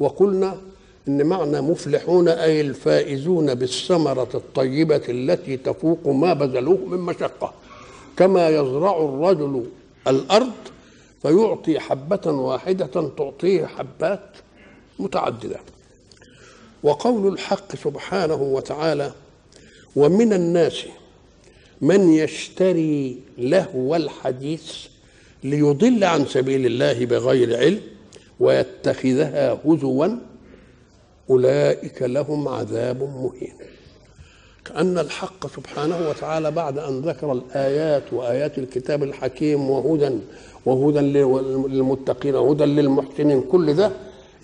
وقلنا إن معنى مفلحون أي الفائزون بالثمرة الطيبة التي تفوق ما بذلوه من مشقة. كما يزرع الرجل الأرض فيعطي حبة واحدة تعطيه حبات متعددة. وقول الحق سبحانه وتعالى ومن الناس من يشتري لهو الحديث ليضل عن سبيل الله بغير علم ويتخذها هزوا أولئك لهم عذاب مهين. كأن الحق سبحانه وتعالى بعد أن ذكر الآيات وآيات الكتاب الحكيم وهدى وهدى للمتقين وهدى للمحسنين كل ده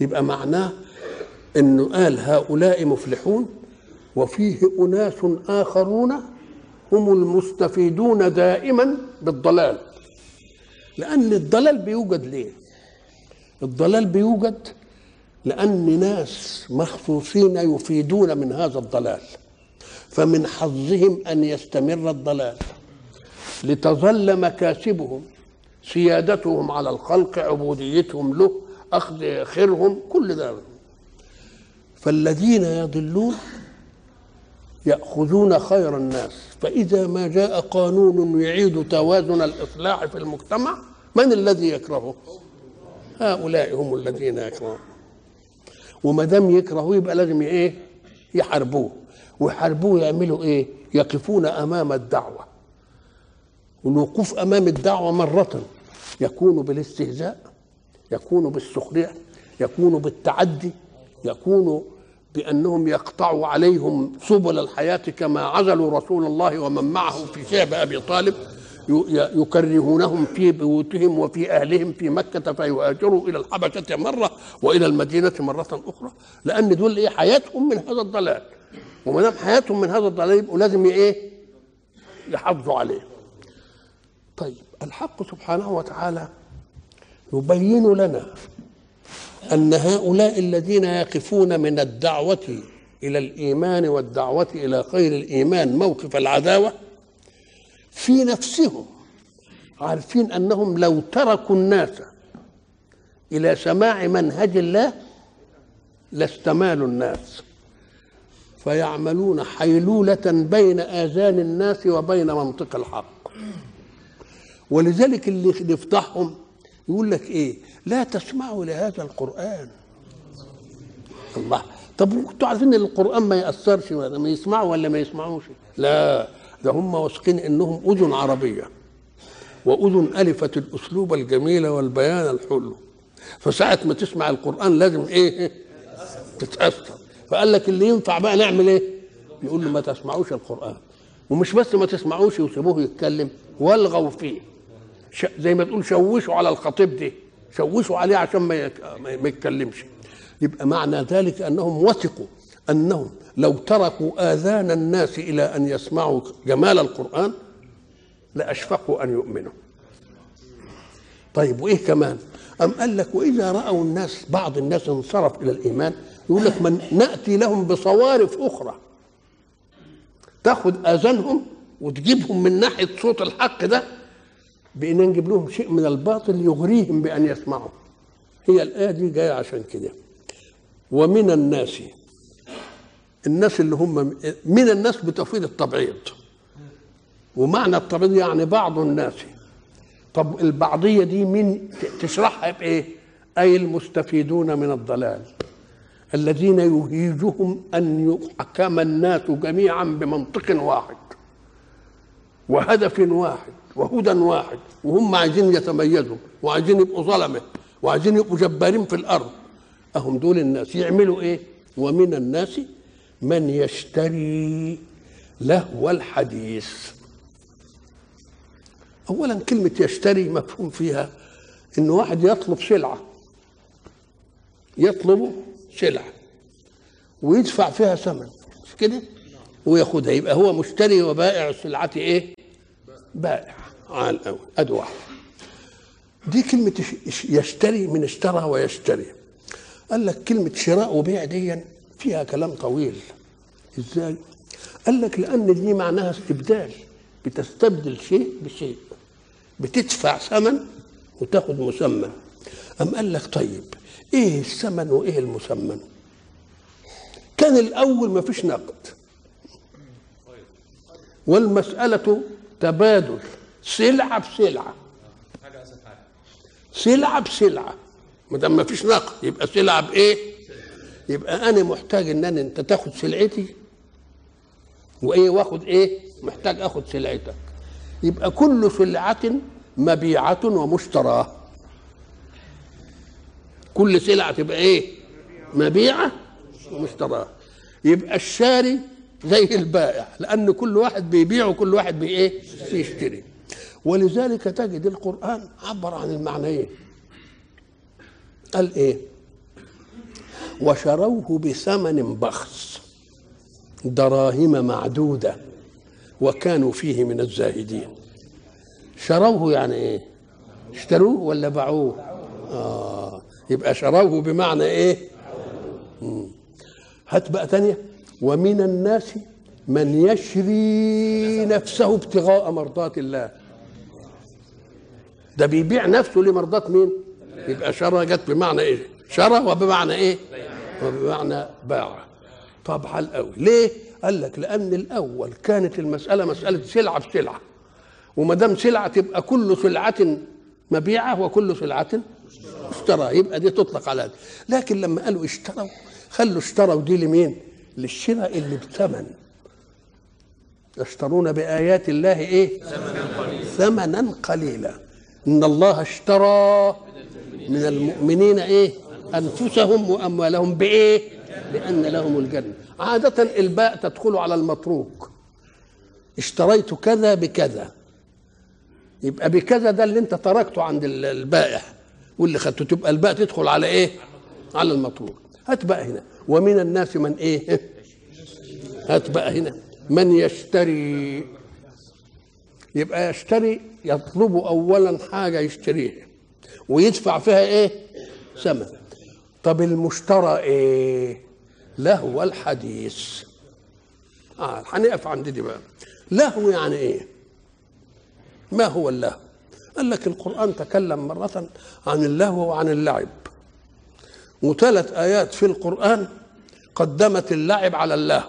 يبقى معناه إنه قال هؤلاء مفلحون وفيه أناس آخرون هم المستفيدون دائما بالضلال. لأن الضلال بيوجد ليه؟ الضلال بيوجد لأن ناس مخصوصين يفيدون من هذا الضلال فمن حظهم أن يستمر الضلال. لتظل مكاسبهم سيادتهم على الخلق عبوديتهم له أخذ خيرهم كل ده فالذين يضلون يأخذون خير الناس. فإذا ما جاء قانون يعيد توازن الإصلاح في المجتمع من الذي يكرهه؟ هؤلاء هم الذين يكرهون. وما دام يكرهوه يبقى لازم إيه؟ يحاربوه. ويحاربوه يعملوا إيه؟ يقفون أمام الدعوة. والوقوف أمام الدعوة مرة يكون بالاستهزاء يكون بالسخرية يكون بالتعدي يكون بأنهم يقطعوا عليهم سبل الحياة كما عزلوا رسول الله ومن معه في شعب أبي طالب. يكرهونهم في بيوتهم وفي أهلهم في مكة فيهاجروا إلى الحبشة مرة وإلى المدينة مرة أخرى. لأن دول إيه؟ حياتهم من هذا الضلال. وما دام حياتهم من هذا الضلال يبقوا لازم إيه؟ يحافظوا عليه. طيب الحق سبحانه وتعالى يبين لنا أن هؤلاء الذين يقفون من الدعوة إلى الإيمان والدعوة إلى خير الإيمان موقف العداوة في نفسهم عارفين أنهم لو تركوا الناس إلى سماع منهج الله لاستمالوا الناس. فيعملون حيلولة بين آذان الناس وبين منطق الحق. ولذلك اللي يفتحهم يقول لك إيه؟ لا تسمعوا لهذا القرآن. الله. طب أنتوا عارفين القرآن ما يأثرش ما يسمعوا ولا ما يسمعوش؟ لا. ده هم واثقين إنهم أذن عربية وأذن ألفت الأسلوب الجميل والبيان الحلو. فساعة ما تسمع القرآن لازم إيه؟ تتأثر. فقال لك اللي ينفع بقى نعمل إيه؟ يقول له ما تسمعوش القرآن. ومش بس ما تسمعوش وسيبوه يتكلم والغوا فيه. زي ما تقول شوشوا على الخطيب دي. شوشوا عليه عشان ما يتكلمش. يبقى معنى ذلك أنهم وثقوا أنهم لو تركوا آذان الناس إلى أن يسمعوا جمال القرآن لأشفقوا أن يؤمنوا. طيب وإيه كمان؟ أم قال لك وإذا رأوا الناس بعض الناس انصرف إلى الإيمان يقول لك من نأتي لهم بصوارف أخرى تأخذ آذانهم وتجيبهم من ناحية صوت الحق ده بأن نجيب لهم شيء من الباطل يغريهم بأن يسمعوا. هي الآية دي جاية عشان كده. ومن الناس الناس اللي هم من الناس بتفويض التبعيض. ومعنى التبعيض يعني بعض الناس. طب البعضية دي مين تشرحها بإيه؟ أي المستفيدون من الضلال. الذين يهيجهم أن يحكم الناس جميعا بمنطق واحد وهدف واحد وهدى واحد وهم عايزين يتميزوا وعايزين يبقوا ظلمة وعايزين يبقوا جبارين في الأرض. أهم دول الناس. يعملوا إيه؟ ومن الناس من يشتري لهو الحديث. اولا كلمة يشتري مفهوم فيها ان واحد يطلب سلعه يطلب سلعة ويدفع فيها ثمن. مش كده؟ وياخدها يبقى هو مشتري وبائع السلعة إيه؟ بائع. على الأول. أدي واحد دي كلمة ش- يشتري من اشترى ويشتري. قال لك كلمة شراء وبيع دي فيها كلام طويل. إزاي؟ قال لك لأن دي معناها استبدال. بتستبدل شيء بشيء. بتدفع ثمن وتاخد مسمى أم قال لك طيب إيه الثمن وإيه المسمى كان الأول ما فيش نقد. والمسألة تبادل. سلعة بسلعة. سلعة بسلعة. ما دام ما فيش نقد يبقى سلعة بإيه؟ يبقى أنا محتاج إن أنا أنت تاخد سلعتي وإيه واخد إيه؟ محتاج آخد سلعتك يبقى كل سلعة مبيعة ومشتراه كل سلعة تبقى إيه؟ مبيعة ومشتراه يبقى الشاري زي البائع لأن كل واحد بيبيع وكل واحد بإيه؟ بيشتري ولذلك تجد القرآن عبر عن المعنيين قال إيه وشروه بثمن بخس دراهم معدودة وكانوا فيه من الزاهدين. شروه يعني إيه؟ اشتروه ولا باعوه؟ آه يبقى شروه بمعنى إيه. هات بقى تانية. ومن الناس من يشري نفسه ابتغاء مرضات الله. ده بيبيع نفسه لمرضات مين؟ يبقى شرى جت بمعنى إيه؟ شرى وبمعنى إيه؟ وبمعنى باع. طب على الأول ليه؟ قال لك لأن الأول كانت المسألة مسألة سلعة بسلعة. وما دام سلعة تبقى كل سلعة مبيعة وكل سلعة اشترى يبقى دي تطلق على دي. لكن لما قالوا اشتروا خلوا اشتروا دي لمين؟ للشراء اللي بثمن. يشترون بآيات الله إيه؟ ثمنا قليلا. إن الله اشترى من المؤمنين إيه؟ أنفسهم وأموالهم بإيه؟ بأن لهم الجنة. عادة الباء تدخل على المتروك. اشتريت كذا بكذا. يبقى بكذا ده اللي انت تركته عند ال- البائع. واللي خدته تبقى الباء تدخل على إيه؟ على المتروك. هات بقى هنا. ومن الناس من إيه؟ هات بقى هنا. من يشتري. يبقى يشتري يطلب اولا حاجة يشتريها. ويدفع فيها إيه؟ ثمن طب المشترى إيه؟ لهو الحديث. آه هنقف عند دي بقى. لهو يعني إيه؟ ما هو اللهو؟ قال لك القرآن تكلم مرة عن اللهو وعن اللعب. وثلاث آيات في القرآن قدمت اللعب على اللهو.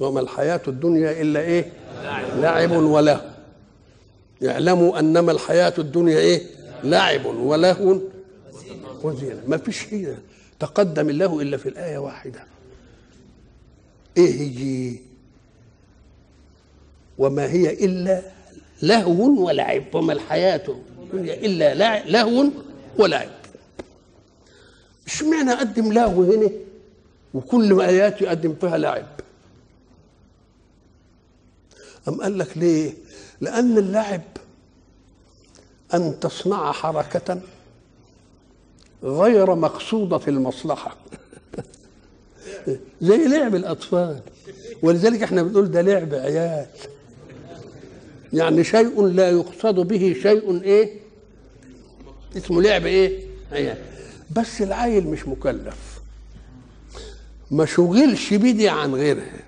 وما الحياة الدنيا إلا إيه؟ لعب ولهو. يعلموا أنما الحياة الدنيا إيه؟ لعب ولهو وزينة ما فيش هنا تقدم الله إلا في الآية واحدة. إيه هي وما هي إلا لهو ولعب. وما الحياة إلا لهو ولعب. اشمعنى أقدم لهو هنا؟ وكل ما آيات يقدم فيها لعب. أم قال لك ليه؟ لأن اللعب أن تصنع حركة غير مقصودة المصلحة. زي لعب الأطفال. ولذلك إحنا بنقول ده لعب عيال. يعني شيء لا يقصد به شيء إيه؟ اسمه لعب إيه؟ عيال. بس العيل مش مكلف. ما شغلش بدي عن غيرها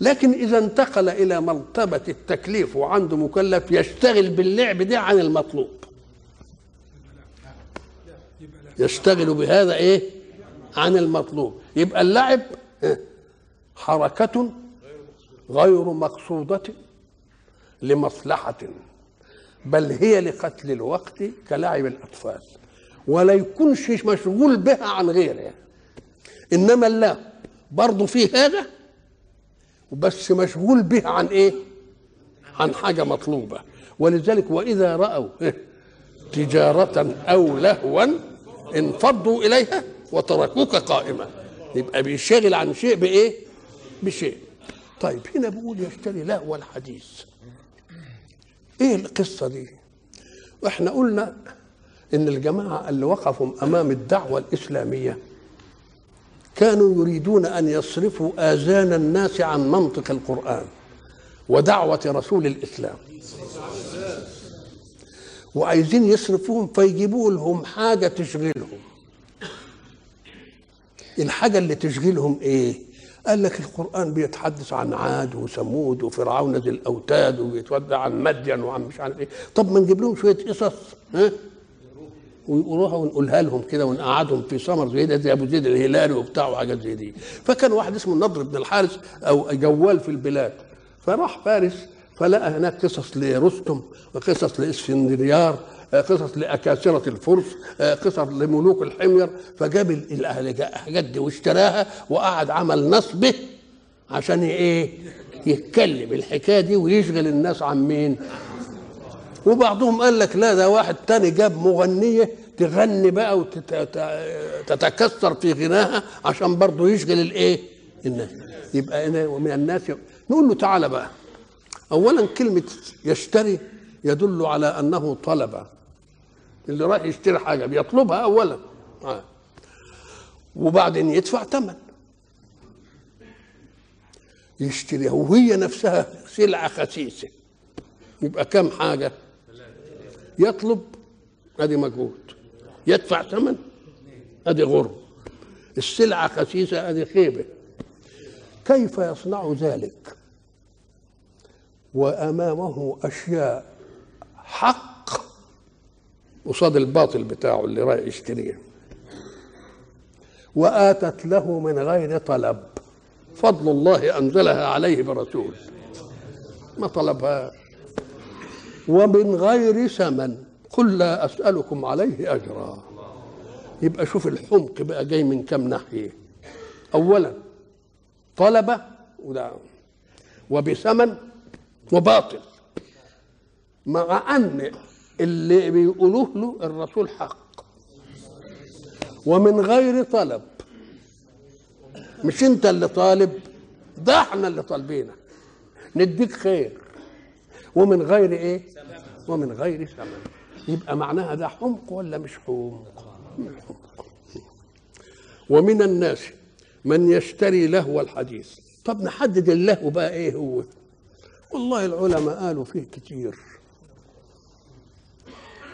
لكن إذا انتقل إلى مرتبة التكليف وعنده مكلف يشتغل باللعب ده عن المطلوب. يشتغل بهذا إيه؟ عن المطلوب. يبقى اللعب إيه؟ حركة غير مقصودة لمصلحة بل هي لقتل الوقت كلعب الأطفال ولا يكونش مشغول بها عن غيرها. إنما الله برضه فيه هذا بس مشغول به عن إيه؟ عن حاجة مطلوبة. ولذلك وإذا رأوا إيه؟ تجارة أو لهوا انفضوا إليها وتركوك قائما. يبقى بيشغل عن شيء بإيه؟ بشيء. طيب هنا بيقول يشتري لهو الحديث إيه القصة دي؟ وإحنا قلنا إن الجماعة اللي وقفوا أمام الدعوة الإسلامية كانوا يريدون أن يصرفوا آذان الناس عن منطق القرآن ودعوة رسول الإسلام. وعايزين يصرفوهم فيجيبوا لهم حاجة تشغلهم. الحاجة اللي تشغلهم إيه؟ قال لك القرآن بيتحدث عن عاد وثمود وفرعون ذي الأوتاد وبيتودع عن مدين وعن مش عارف إيه. طب ما نجيب لهم شوية قصص ها؟ ويقولوها ونقولها لهم كده ونقعدهم في سمر زي ده زي أبو زيد الهلالي وبتاع وحاجات زي دي. فكان واحد اسمه النضر بن الحارث أو جوال في البلاد. فراح فارس فلقى هناك قصص لرستم وقصص لاسفنديار قصص لأكاسرة الفرس قصص لملوك الحمير فجاب الحاجات دي واشتراها وقعد عمل نصبه عشان إيه؟ يتكلم الحكاية دي ويشغل الناس عن مين. وبعضهم قال لك لا ده واحد تاني جاب مغنية تغني بقى وتتكسر في غناها عشان برضه يشغل الايه الناس. يبقى أنا ومن الناس نقول له تعالى بقى. اولا كلمة يشتري يدل على أنه طلب. اللي رايح يشتري حاجة بيطلبها اولا. وبعدين يدفع ثمن. يشتريها وهي نفسها سلعة خسيسة. يبقى كم حاجة؟ يطلب. أدي مجهود. يدفع ثمن. أدي غرم السلعة خسيسة أدي خيبة. كيف يصنع ذلك؟ وأمامه أشياء. حق قصاد الباطل بتاعه اللي رايح يشتريه وآتت له من غير طلب. فضل الله أنزلها عليه برسول. ما طلبها. ومن غير ثمن. قل لا أسألكم عليه أجرا. يبقى شوف الحمق بقى جاي من كم ناحية. اولا طلب وده. وبثمن. وباطل. مع أن اللي بيقولوه له الرسول حق. ومن غير طلب. مش أنت اللي طالب ده إحنا اللي طالبينك. نديك خير. ومن غير إيه؟ ومن غير ثمن. يبقى معناها ده حمق ولا مش حمق؟ ومن الناس من يشتري لهو الحديث. طب نحدد اللهو بقى إيه هو؟ والله العلماء قالوا فيه كتير.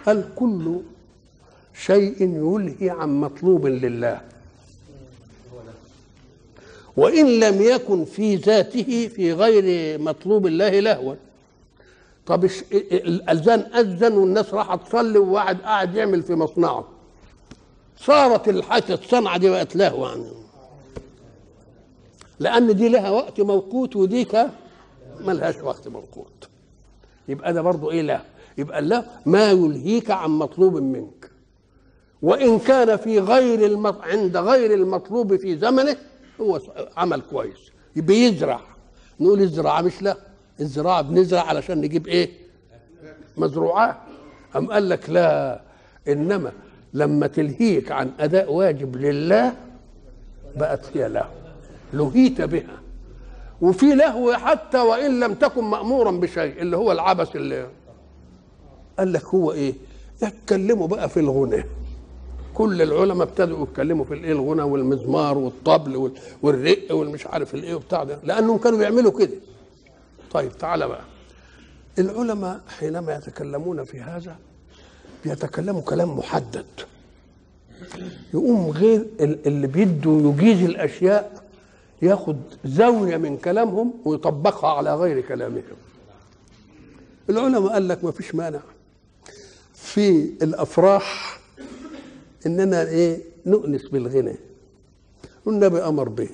هل كل شيء يلهي عن مطلوب لله؟ وإن لم يكن في ذاته في غير مطلوب الله لهوا. طب الأذان أذن والناس راحت تصلي وواحد قاعد يعمل في مصنعه. صارت الحاجة الصنعة دي بقت لهو يعني لأن دي لها وقت موقوت وديك ملهاش وقت موقوت. يبقى ده برضه إيه له يبقى الله ما يلهيك عن مطلوب منك. وإن كان في غير المط... عند غير المطلوب في زمنه هو عمل كويس. بيزرع نقول الزراعة مش لا. الزراعة بنزرع علشان نجيب إيه؟ مزروعات أم قال لك لا. إنما لما تلهيك عن أداء واجب لله بقت هي له لهيت بها. وفي لهو حتى وإن لم تكن مأمورا بشيء اللي هو العبث اللي قال لك هو إيه؟ يتكلموا بقى في الغنى. كل العلماء ابتدوا يتكلموا في الإيه؟ الغنى والمزمار والطبل والرق والمش عارف الإيه وبتاع ده لأنهم كانوا بيعملوا كده. طيب تعالى بقى. العلماء حينما يتكلمون في هذا بيتكلموا كلام محدد. يقوم غير اللي بيدوا يجيز الأشياء ياخد زاوية من كلامهم ويطبقها على غير كلامهم. العلماء قال لك ما فيش مانع. في الأفراح إننا إيه نؤنس بالغنى. والنبي أمر به.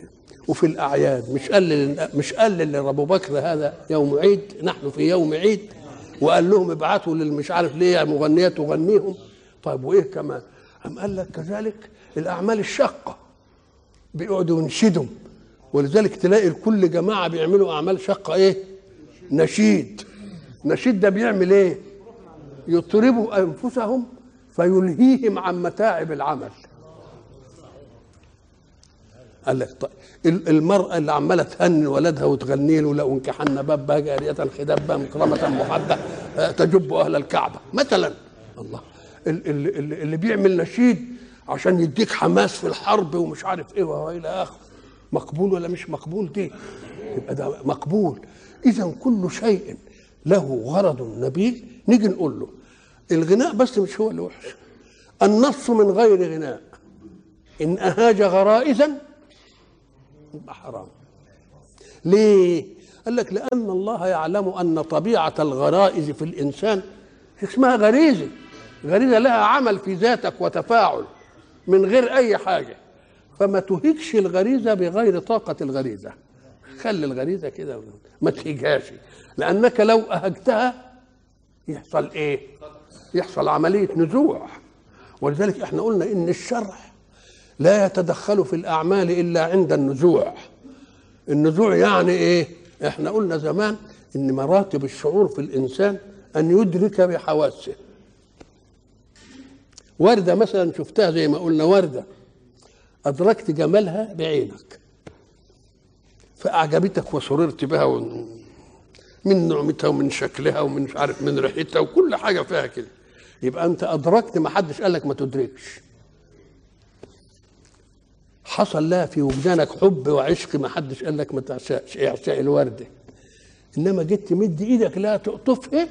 وفي الأعياد مش قال مش قال لابو بكر هذا يوم عيد نحن في يوم عيد. وقال لهم ابعثوا للمش عارف ليه مغنيات تغنيهم. طيب وإيه كمان؟ أم قال لك كذلك الأعمال الشاقة. بيقعدوا ينشدوا ولذلك تلاقي كل جماعة بيعملوا أعمال شاقة إيه؟ نشيد. نشيد ده بيعمل إيه؟ يطربوا أنفسهم فيلهيهم عن متاعب العمل. قال لك طيب المرأة اللي عمالة تهني ولدها وتغني له لو انكحنا بابها جارية خدابة مكرمة محبة تجب أهل الكعبة. مثلا الله ال- ال- ال- اللي بيعمل نشيد عشان يديك حماس في الحرب ومش عارف إيه والى آخره. مقبول ولا مش مقبول دي؟ يبقى ده مقبول. اذا كل شيء له غرض نبيل. نيجي نقول له الغناء بس مش هو اللي وحش. النص من غير غناء. إن أهاج غرائزا يبقى حرام. ليه؟ قال لك لأن الله يعلم أن طبيعة الغرائز في الإنسان اسمها غريزة. غريزة لها عمل في ذاتك وتفاعل من غير أي حاجة. فما تهيجش الغريزة بغير طاقة الغريزة. خلي الغريزة كده ما تهيجهاش لأنك لو أهجتها يحصل إيه؟ يحصل عملية نزوع. ولذلك إحنا قلنا إن الشرع لا يتدخل في الأعمال إلا عند النزوع. النزوع يعني إيه؟ إحنا قلنا زمان إن مراتب الشعور في الإنسان أن يدرك بحواسه. وردة مثلا شفتها زي ما قلنا وردة. أدركت جمالها بعينك. فأعجبتك وسررت بها. من نعمتها ومن شكلها ومن مش عارف من ريحتها وكل حاجة فيها كده. يبقى أنت أدركت ما حدش قال لك ما تدركش. حصل لها في وجدانك حب وعشق ما حدش قال لك ما تعشقش اعشاء الوردة. إنما جيت تمد إيدك لا تقطفها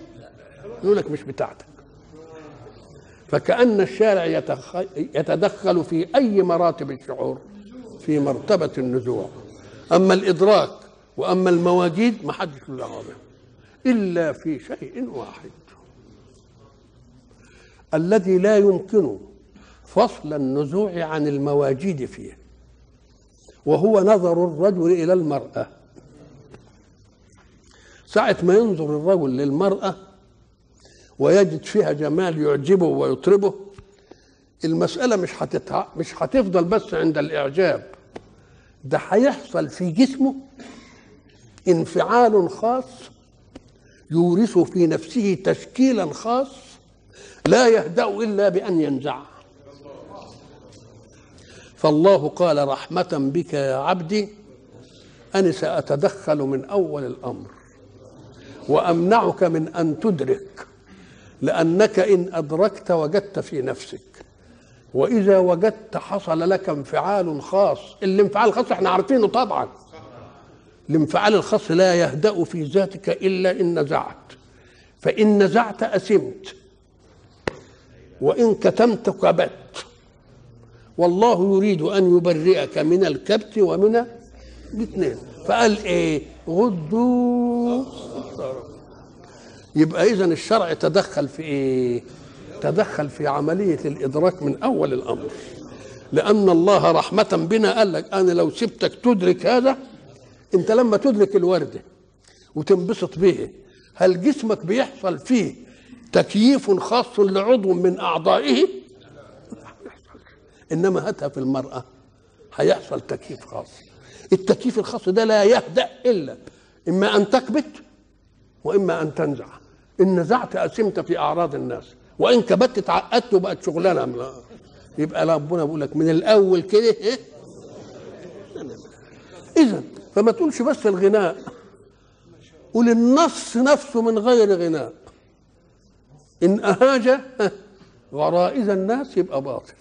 يقول لك مش بتاعتك. فكأن الشارع. يتدخل في أي مراتب الشعور في مرتبة النزوع أما الإدراك وأما المواجيد ما حدش له إلا في شيء واحد الذي لا يمكن فصل النزوع عن المواجيد فيه وهو نظر الرجل إلى المرأة ساعة ما ينظر الرجل للمرأة ويجد فيها جمال يعجبه ويطربه. المسألة مش هتتع... مش هتفضل بس عند الإعجاب. ده هيحصل في جسمه انفعال خاص يورث في نفسه تشكيلا خاص لا يهدأ إلا بأن ينزعه فالله قال رحمة بك يا عبدي أنا سأتدخل من أول الأمر وأمنعك من أن تدرك. لأنك إن أدركت وجدت في نفسك. وإذا وجدت حصل لك انفعال خاص الانفعال الخاص إحنا عارفينه طبعا. الانفعال الخاص لا يهدأ في ذاتك إلا إن نزعت. فإن نزعت أسمت. وإن كتمت كبت. والله يريد أن يبرئك من الكبت ومن الاثنين. فقال إيه؟ غضوا يبقى اذا الشرع تدخل في إيه تدخل في عملية الإدراك من أول الأمر. لأن الله رحمة بنا قال لك أنا لو سبتك تدرك هذا أنت لما تدرك الوردة وتنبسط به هل جسمك بيحصل فيه تكييف خاص لعضو من أعضائه؟ إنما هاتها في المرأة هيحصل تكييف خاص. التكييف الخاص ده لا يهدأ إلا إما أن تكبت وإما أن تنزع. إن نزعت أسمت في أعراض الناس وإن كبت اتعقدت وبقت شغلانة. يبقى ربنا بيقول لك من الأول كده إيه؟ اذا فما تقولش بس الغناء قول النص نفسه من غير غناء. إن أهاج غرائز الناس يبقى باطل.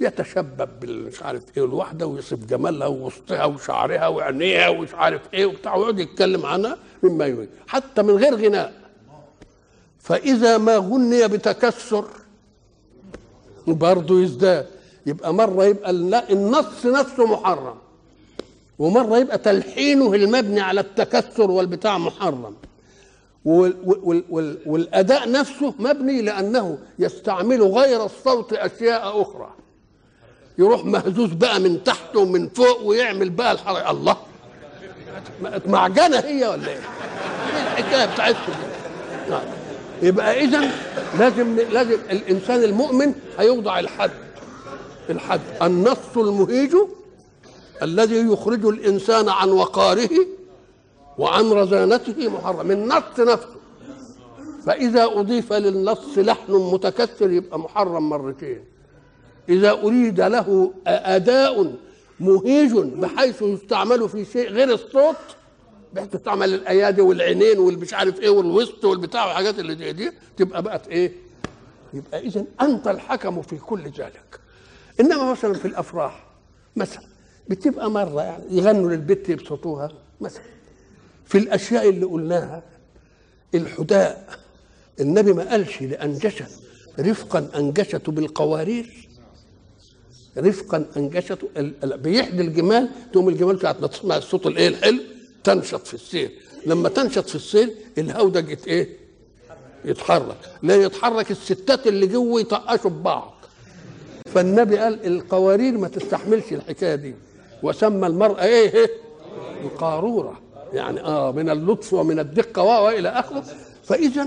يتشبب بالمش عارف إيه الواحدة ويصف جمالها ووسطها وشعرها وعينيها ومش عارف إيه وبتاع ويقعد يتكلم عنها مما يريد. حتى من غير غناء. فإذا ما غني بتكسر برضه يزداد. يبقى مرة يبقى النص نفسه محرم. ومرة يبقى تلحينه المبني على التكسر والبتاع محرم. وال وال وال والأداء نفسه مبني لأنه يستعمل غير الصوت أشياء أخرى. يروح مهزوز بقى من تحت ومن فوق ويعمل بقى الحركه الله! معجنه هي ولا إيه؟ إيه الحكاية بتاعتكم دي؟ يبقى اذا لازم لازم الإنسان المؤمن هيوضع الحد الحد. النص المهيج الذي يخرج الإنسان عن وقاره وعن رزانته محرم النص نفسه. فإذا أضيف للنص لحن متكسر يبقى محرم مرتين. إذا أريد له أداء مهيج بحيث يستعمل في شيء غير الصوت بحيث تستعمل الأيادي والعينين والمش عارف إيه والوسط والبتاع والحاجات اللي زي دي تبقى بقت إيه؟ يبقى اذا أنت الحكم في كل ذلك إنما مثلا في الأفراح مثلا بتبقى مرة يعني يغنوا للبت يبسطوها مثلا. في الأشياء اللي قلناها الحداء النبي ما قالش لانجشت رفقا انجشته بالقوارير. رفقا انجشته بيحدي الجمال تقوم الجمال تسمع الصوت الإيه الحلو. تنشط في السير. لما تنشط في السير الهودج يت- إيه؟ يتحرك. لا يتحرك الستات اللي جوه يطقشوا ببعض فالنبي قال القوارير ما تستحملش الحكاية دي. وسمى المرأة إيه؟ إيه؟ القارورة. يعني آه من اللطف ومن الدقة و- وإلى آخره. فإذا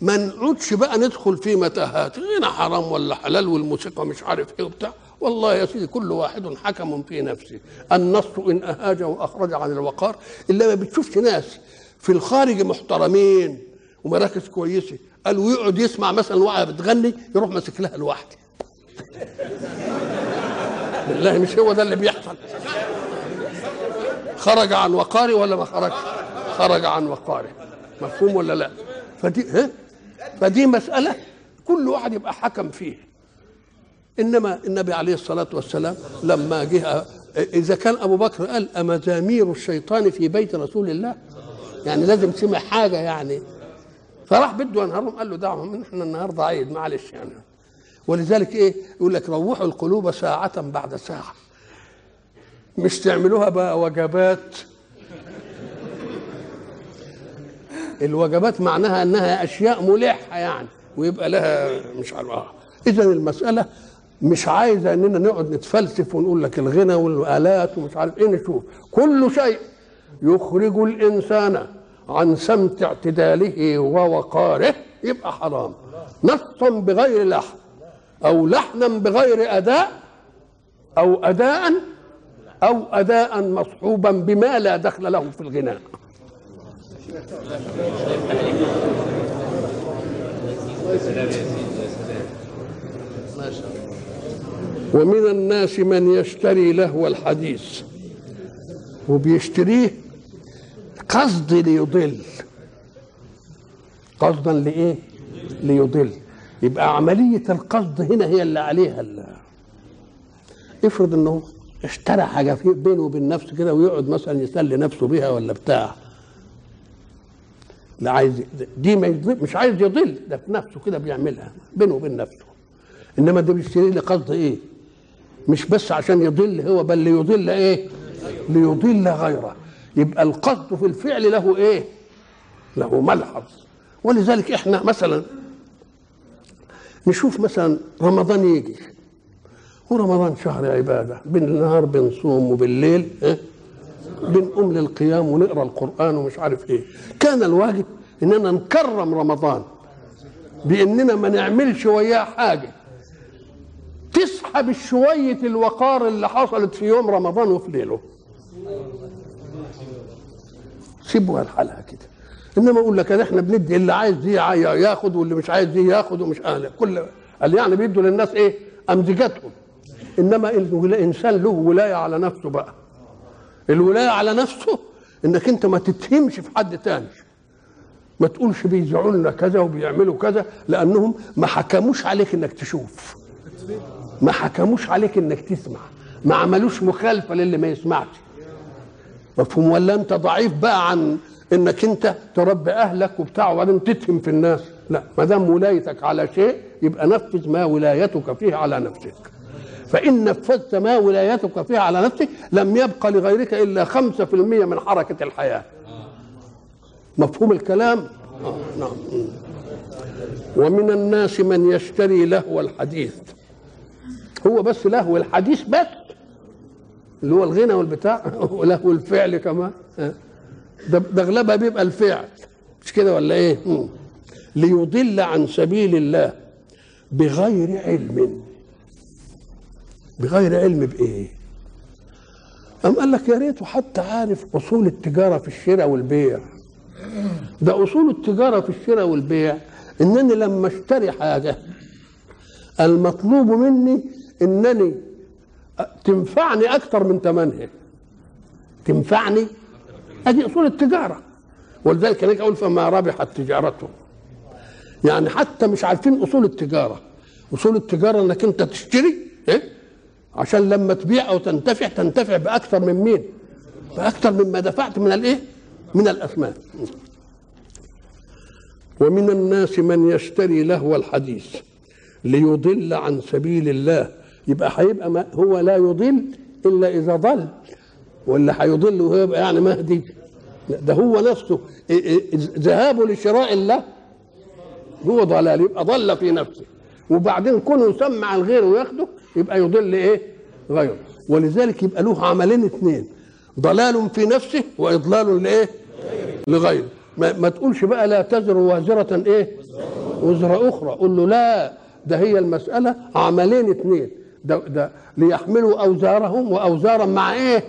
ما نقعدش بقى ندخل في متاهات. هنا حرام ولا حلال والموسيقى مش عارف إيه وبتاع. والله يا سيدي كل واحد حكم في نفسه. النص إن اهاج وأخرج عن الوقار إلا ما بتشوفش ناس في الخارج محترمين ومراكز كويسة. قالوا يقعد يسمع مثلا واحدة بتغني يروح ماسك لها لوحده. بالله مش هو ده اللي بيحصل. خرج عن وقاري ولا ما خرج خرج عن وقاري مفهوم ولا لا؟ فدي ها؟ فدي مسألة كل واحد يبقى حكم فيه إنما النبي عليه الصلاة والسلام لما جه إذا كان أبو بكر قال أمزامير الشيطان في بيت رسول الله يعني لازم سمع حاجة يعني. فراح بده ينهرهم قال له دعهم إحنا النهارده عيد معلش يعني. ولذلك إيه؟ يقول لك روحوا القلوب ساعة بعد ساعة. مش تعملوها بقى وجبات. الوجبات معناها إنها أشياء ملحة يعني ويبقى لها مش عارف. اذا المسألة مش عايزة إننا نقعد نتفلسف ونقول لك الغنى والآلات ومش عارف إيه نشوف. كل شيء يخرج الإنسان عن سمت اعتداله ووقاره يبقى حرام. نصا بغير لحن أو لحنا بغير أداء أو أداء أو أداء مصحوبا بما لا دخل له في الغناء ومن الناس من يشتري لهو الحديث وبيشتريه قصد ليضل. قصدا لإيه؟ ليضل. يبقى عملية القصد هنا هي اللي عليها اللي. افرض إنه اشترى حاجة في بينه وبين نفسه كده ويقعد مثلا يسلي نفسه بيها ولا بتاع. لا عايز دي ما يضل مش عايز يضل ده في نفسه كده بيعملها بينه وبين نفسه. إنما ده بيشتري لقصد إيه؟ مش بس عشان يضل هو بل ليضل إيه؟ ليضل غيره. يبقى القصد في الفعل له إيه؟ له ملحظ. ولذلك إحنا مثلا نشوف مثلا رمضان يجي. ورمضان شهر عبادة. بالنهار بنصوم وبالليل آه بنقوم للقيام ونقرأ القرآن ومش عارف إيه. كان الواجب إننا نكرم رمضان بإننا ما نعملش وياه حاجة. تسحب شوية الوقار اللي حصلت في يوم رمضان وفي ليله. سيبوها لحالها كده. إنما أقول لك إحنا بندي اللي عايز دي ياخد واللي مش عايز دي ياخد ومش آه كل قال يعني بيدوا للناس إيه؟ أمزجتهم. إنما الانسان له ولاية على نفسه بقى. الولاية على نفسه إنك أنت ما تتهمش في حد تاني. ما تقولش بيزعوا لنا كذا وبيعملوا كذا لأنهم ما حكموش عليك إنك تشوف. ما حكموش عليك إنك تسمع. ما عملوش مخالفة للي ما يسمعش. مفهوم ولا أنت ضعيف بقى عن إنك أنت تربي أهلك وبتاع وبعدين تتهم في الناس؟ لا ما دام ولايتك على شيء يبقى نفذ ما ولايتك فيه على نفسك. فإن نفذت ما ولايتك فيه على نفسك لم يبق لغيرك إلا خمسة في المية من حركة الحياة. مفهوم الكلام؟ آه نعم. ومن الناس من يشتري لهو الحديث. هو بس لهو الحديث بس اللي هو الغنى والبتاع ولهو الفعل كمان. ده ده أغلبها بيبقى الفعل. مش كده ولا إيه. ليضل عن سبيل الله بغير علم. بغير علم بإيه؟ أم قال لك يا ريته حتى عارف أصول التجارة في الشراء والبيع. ده أصول التجارة في الشراء والبيع. إنني لما أشتري حاجة المطلوب مني إنني تنفعني أكثر من ثمنها تنفعني؟ ادي أصول التجارة. ولذلك هناك أقول فما ربحت تجارته يعني حتى مش عارفين أصول التجارة. أصول التجارة إنك أنت تشتري إيه؟ عشان لما تبيع أو تنتفع تنتفع بأكثر من مين؟ بأكثر مما دفعت من الإيه؟ من الأثمان. ومن الناس من يشتري لهو الحديث ليضل عن سبيل الله يبقى هيبقى ما هو لا يضل إلا إذا ضل. ولا هيضل وهو يبقى يعني مهدي ده هو نفسه. ذهابه لشراء الله هو ضلال يبقى ضل في نفسه. وبعدين كونه يسمع الغير وياخده يبقى يضل إيه؟ غيره. ولذلك يبقى له عملين اثنين ضلال في نفسه وإضلال لإيه؟ لغيره. ما, ما تقولش بقى لا تزر وازرة إيه؟ وزر أخرى. قول له لا ده هي المسألة عملين اثنين ده, ده ليحملوا أوزارهم واوزارا مع إيه؟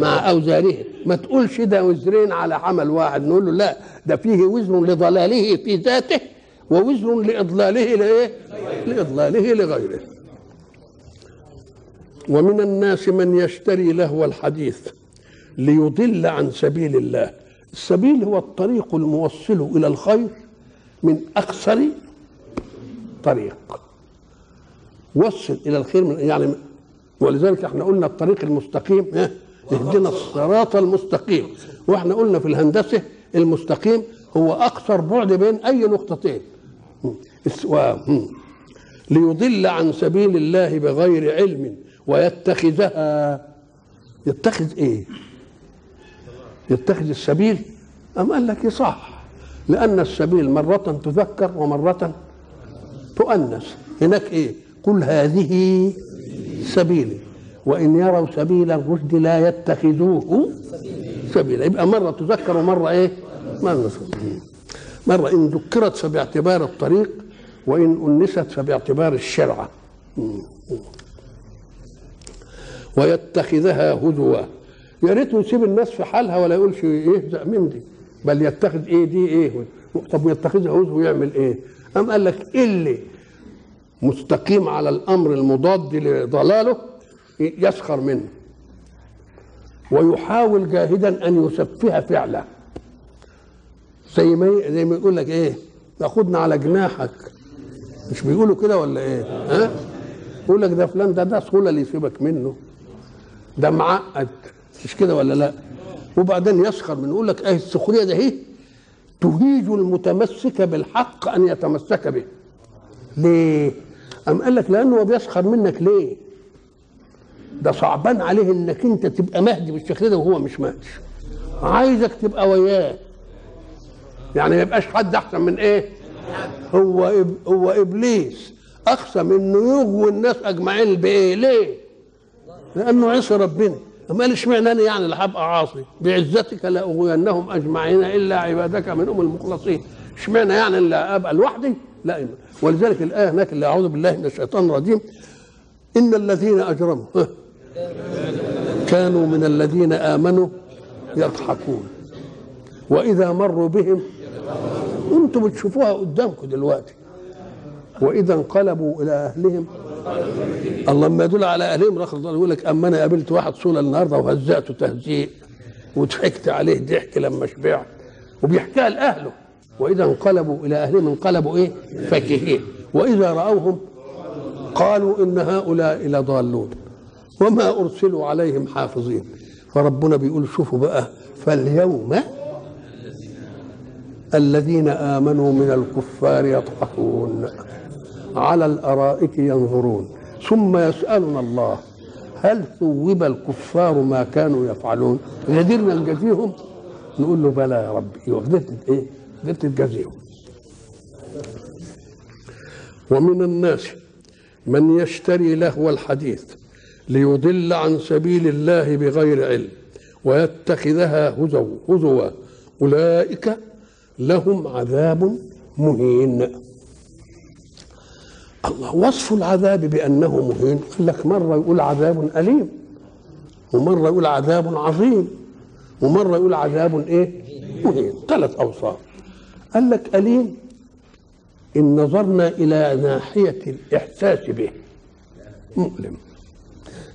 مع أوزارهم. ما تقولش ده وزرين على عمل واحد نقول له لا ده فيه وزر لضلاله في ذاته ووزر لإضلاله لإيه؟ لإضلاله لغيره. ومن الناس من يشتري لهو الحديث ليضل عن سبيل الله. السبيل هو الطريق الموصل إلى الخير من اقصر طريق. وصل إلى الخير من يعني ولذلك إحنا قلنا الطريق المستقيم اهدنا الصراط المستقيم. وإحنا قلنا في الهندسة المستقيم هو أقصر بعد بين أي نقطتين. ليضل عن سبيل الله بغير علم ويتخذها يتخذ إيه؟ يتخذ السبيل؟ أم قال لك صح. لأن السبيل مرة تذكر ومرة تؤنث. هناك إيه؟ قل هذه سبيلي. وإن يروا سبيل الرشد لا يتخذوه سبيلا. يبقى مرة تذكر ومرة إيه؟ مرة مرة إن ذكرت فباعتبار الطريق وإن أنست فباعتبار الشرعة ويتخذها هزوا يا ريته يسيب الناس في حالها ولا يقولش يهزأ من دي. بل يتخذ إيه دي إيه؟ طب يتخذها هزو ويعمل إيه؟ أم قال لك اللي مستقيم على الأمر المضاد لضلاله يسخر منه. ويحاول جاهدا أن يسفه فعله. زي ما زي ما يقول لك إيه تاخدنا على جناحك. مش بيقولوا كده ولا إيه؟ ها؟ يقول لك ده فلان ده ده سهولة اللي يسيبك منه. ده معقد. مش كده ولا لا؟ وبعدين يسخر من يقول لك إيه السخرية ده إيه؟ تهيج المتمسك بالحق أن يتمسك به. ليه؟ أم قال لك لأنه بيسخر منك ليه؟ ده صعبان عليه إنك أنت تبقى مهدي بالشكل ده وهو مش مهدي. عايزك تبقى وياه. يعني ما يبقاش حد أحسن من إيه؟ هو إب هو إبليس. اقسم إنه يغوي الناس أجمعين بإيه؟ ليه؟ لأنه عصي ربنا. ما قال اشمعنى أنا يعني اللي هبقى عاصي؟ بعزتك لاغوينهم أجمعين إلا عبادك منهم المخلصين. اشمعنى يعني اللي ابقى لوحدي؟ لا ولذلك الآية هناك اللي أعوذ بالله من الشيطان الرجيم إن الذين أجرموا ها، كانوا من الذين آمنوا يضحكون. وإذا مروا بهم أنتم بتشوفوها قدامكم دلوقتي. وإذا انقلبوا إلى أهلهم الله لما يدل على أهلهم رخص الله يقول لك أما أنا قابلت واحد صوله النهارده وهزأته تهزيء وضحكت عليه ضحك لما شبعت. وبيحكيها لأهله. وإذا انقلبوا إلى أهلهم انقلبوا إيه؟ فكهين. وإذا رأوهم قالوا إن هؤلاء لضالون وما أرسلوا عليهم حافظين. فربنا بيقول شوفوا بقى فاليوم الذين آمنوا من الكفار يضحكون على الأرائك ينظرون. ثم يسألنا الله هل ثوب الكفار ما كانوا يفعلون؟ قدرنا نجازيهم نقول له بلى يا ربي وقدرت إيه؟ قدرت تجازيهم ومن الناس من يشتري لهو الحديث ليضل عن سبيل الله بغير علم ويتخذها هزوا هزوا. أولئك لهم عذاب مهين. الله وصف العذاب بأنه مهين. قال لك مرة يقول عذاب أليم ومرة يقول عذاب عظيم ومرة يقول عذاب إيه؟ مهين. ثلاث أوصاف. قال لك اليم إن نظرنا إلى ناحية الإحساس به. مؤلم.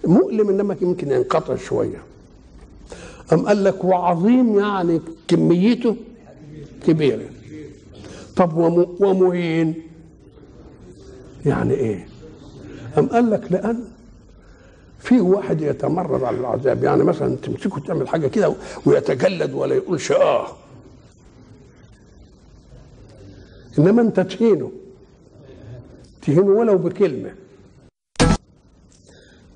مؤلم إنما يمكن ينقطع شوية. أم قال لك وعظيم يعني كميته؟ كبيرة. طب وم- ومهين؟ يعني إيه؟ أم قال لك لأن في واحد يتمرد على العذاب. يعني مثلا تمسكه تعمل حاجة كده ويتجلد ولا يقولش آه إنما أنت تهينه. تهينه ولو بكلمة.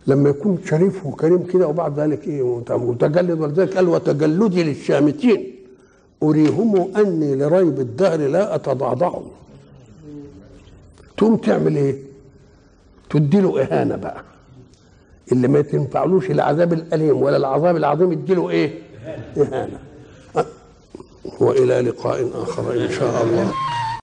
لما يكون شريف وكريم كده وبعد ذلك إيه متجلد ولذلك قال وتجلدي للشامتين. أريهم أني لريب الدهر لا اتضعضع تقوم تعمل إيه؟ تدي له إهانة بقى. اللي ما تنفعلوش العذاب الأليم ولا العذاب العظيم اديله إيه؟ إهانة. وإلى لقاء آخر إن شاء الله.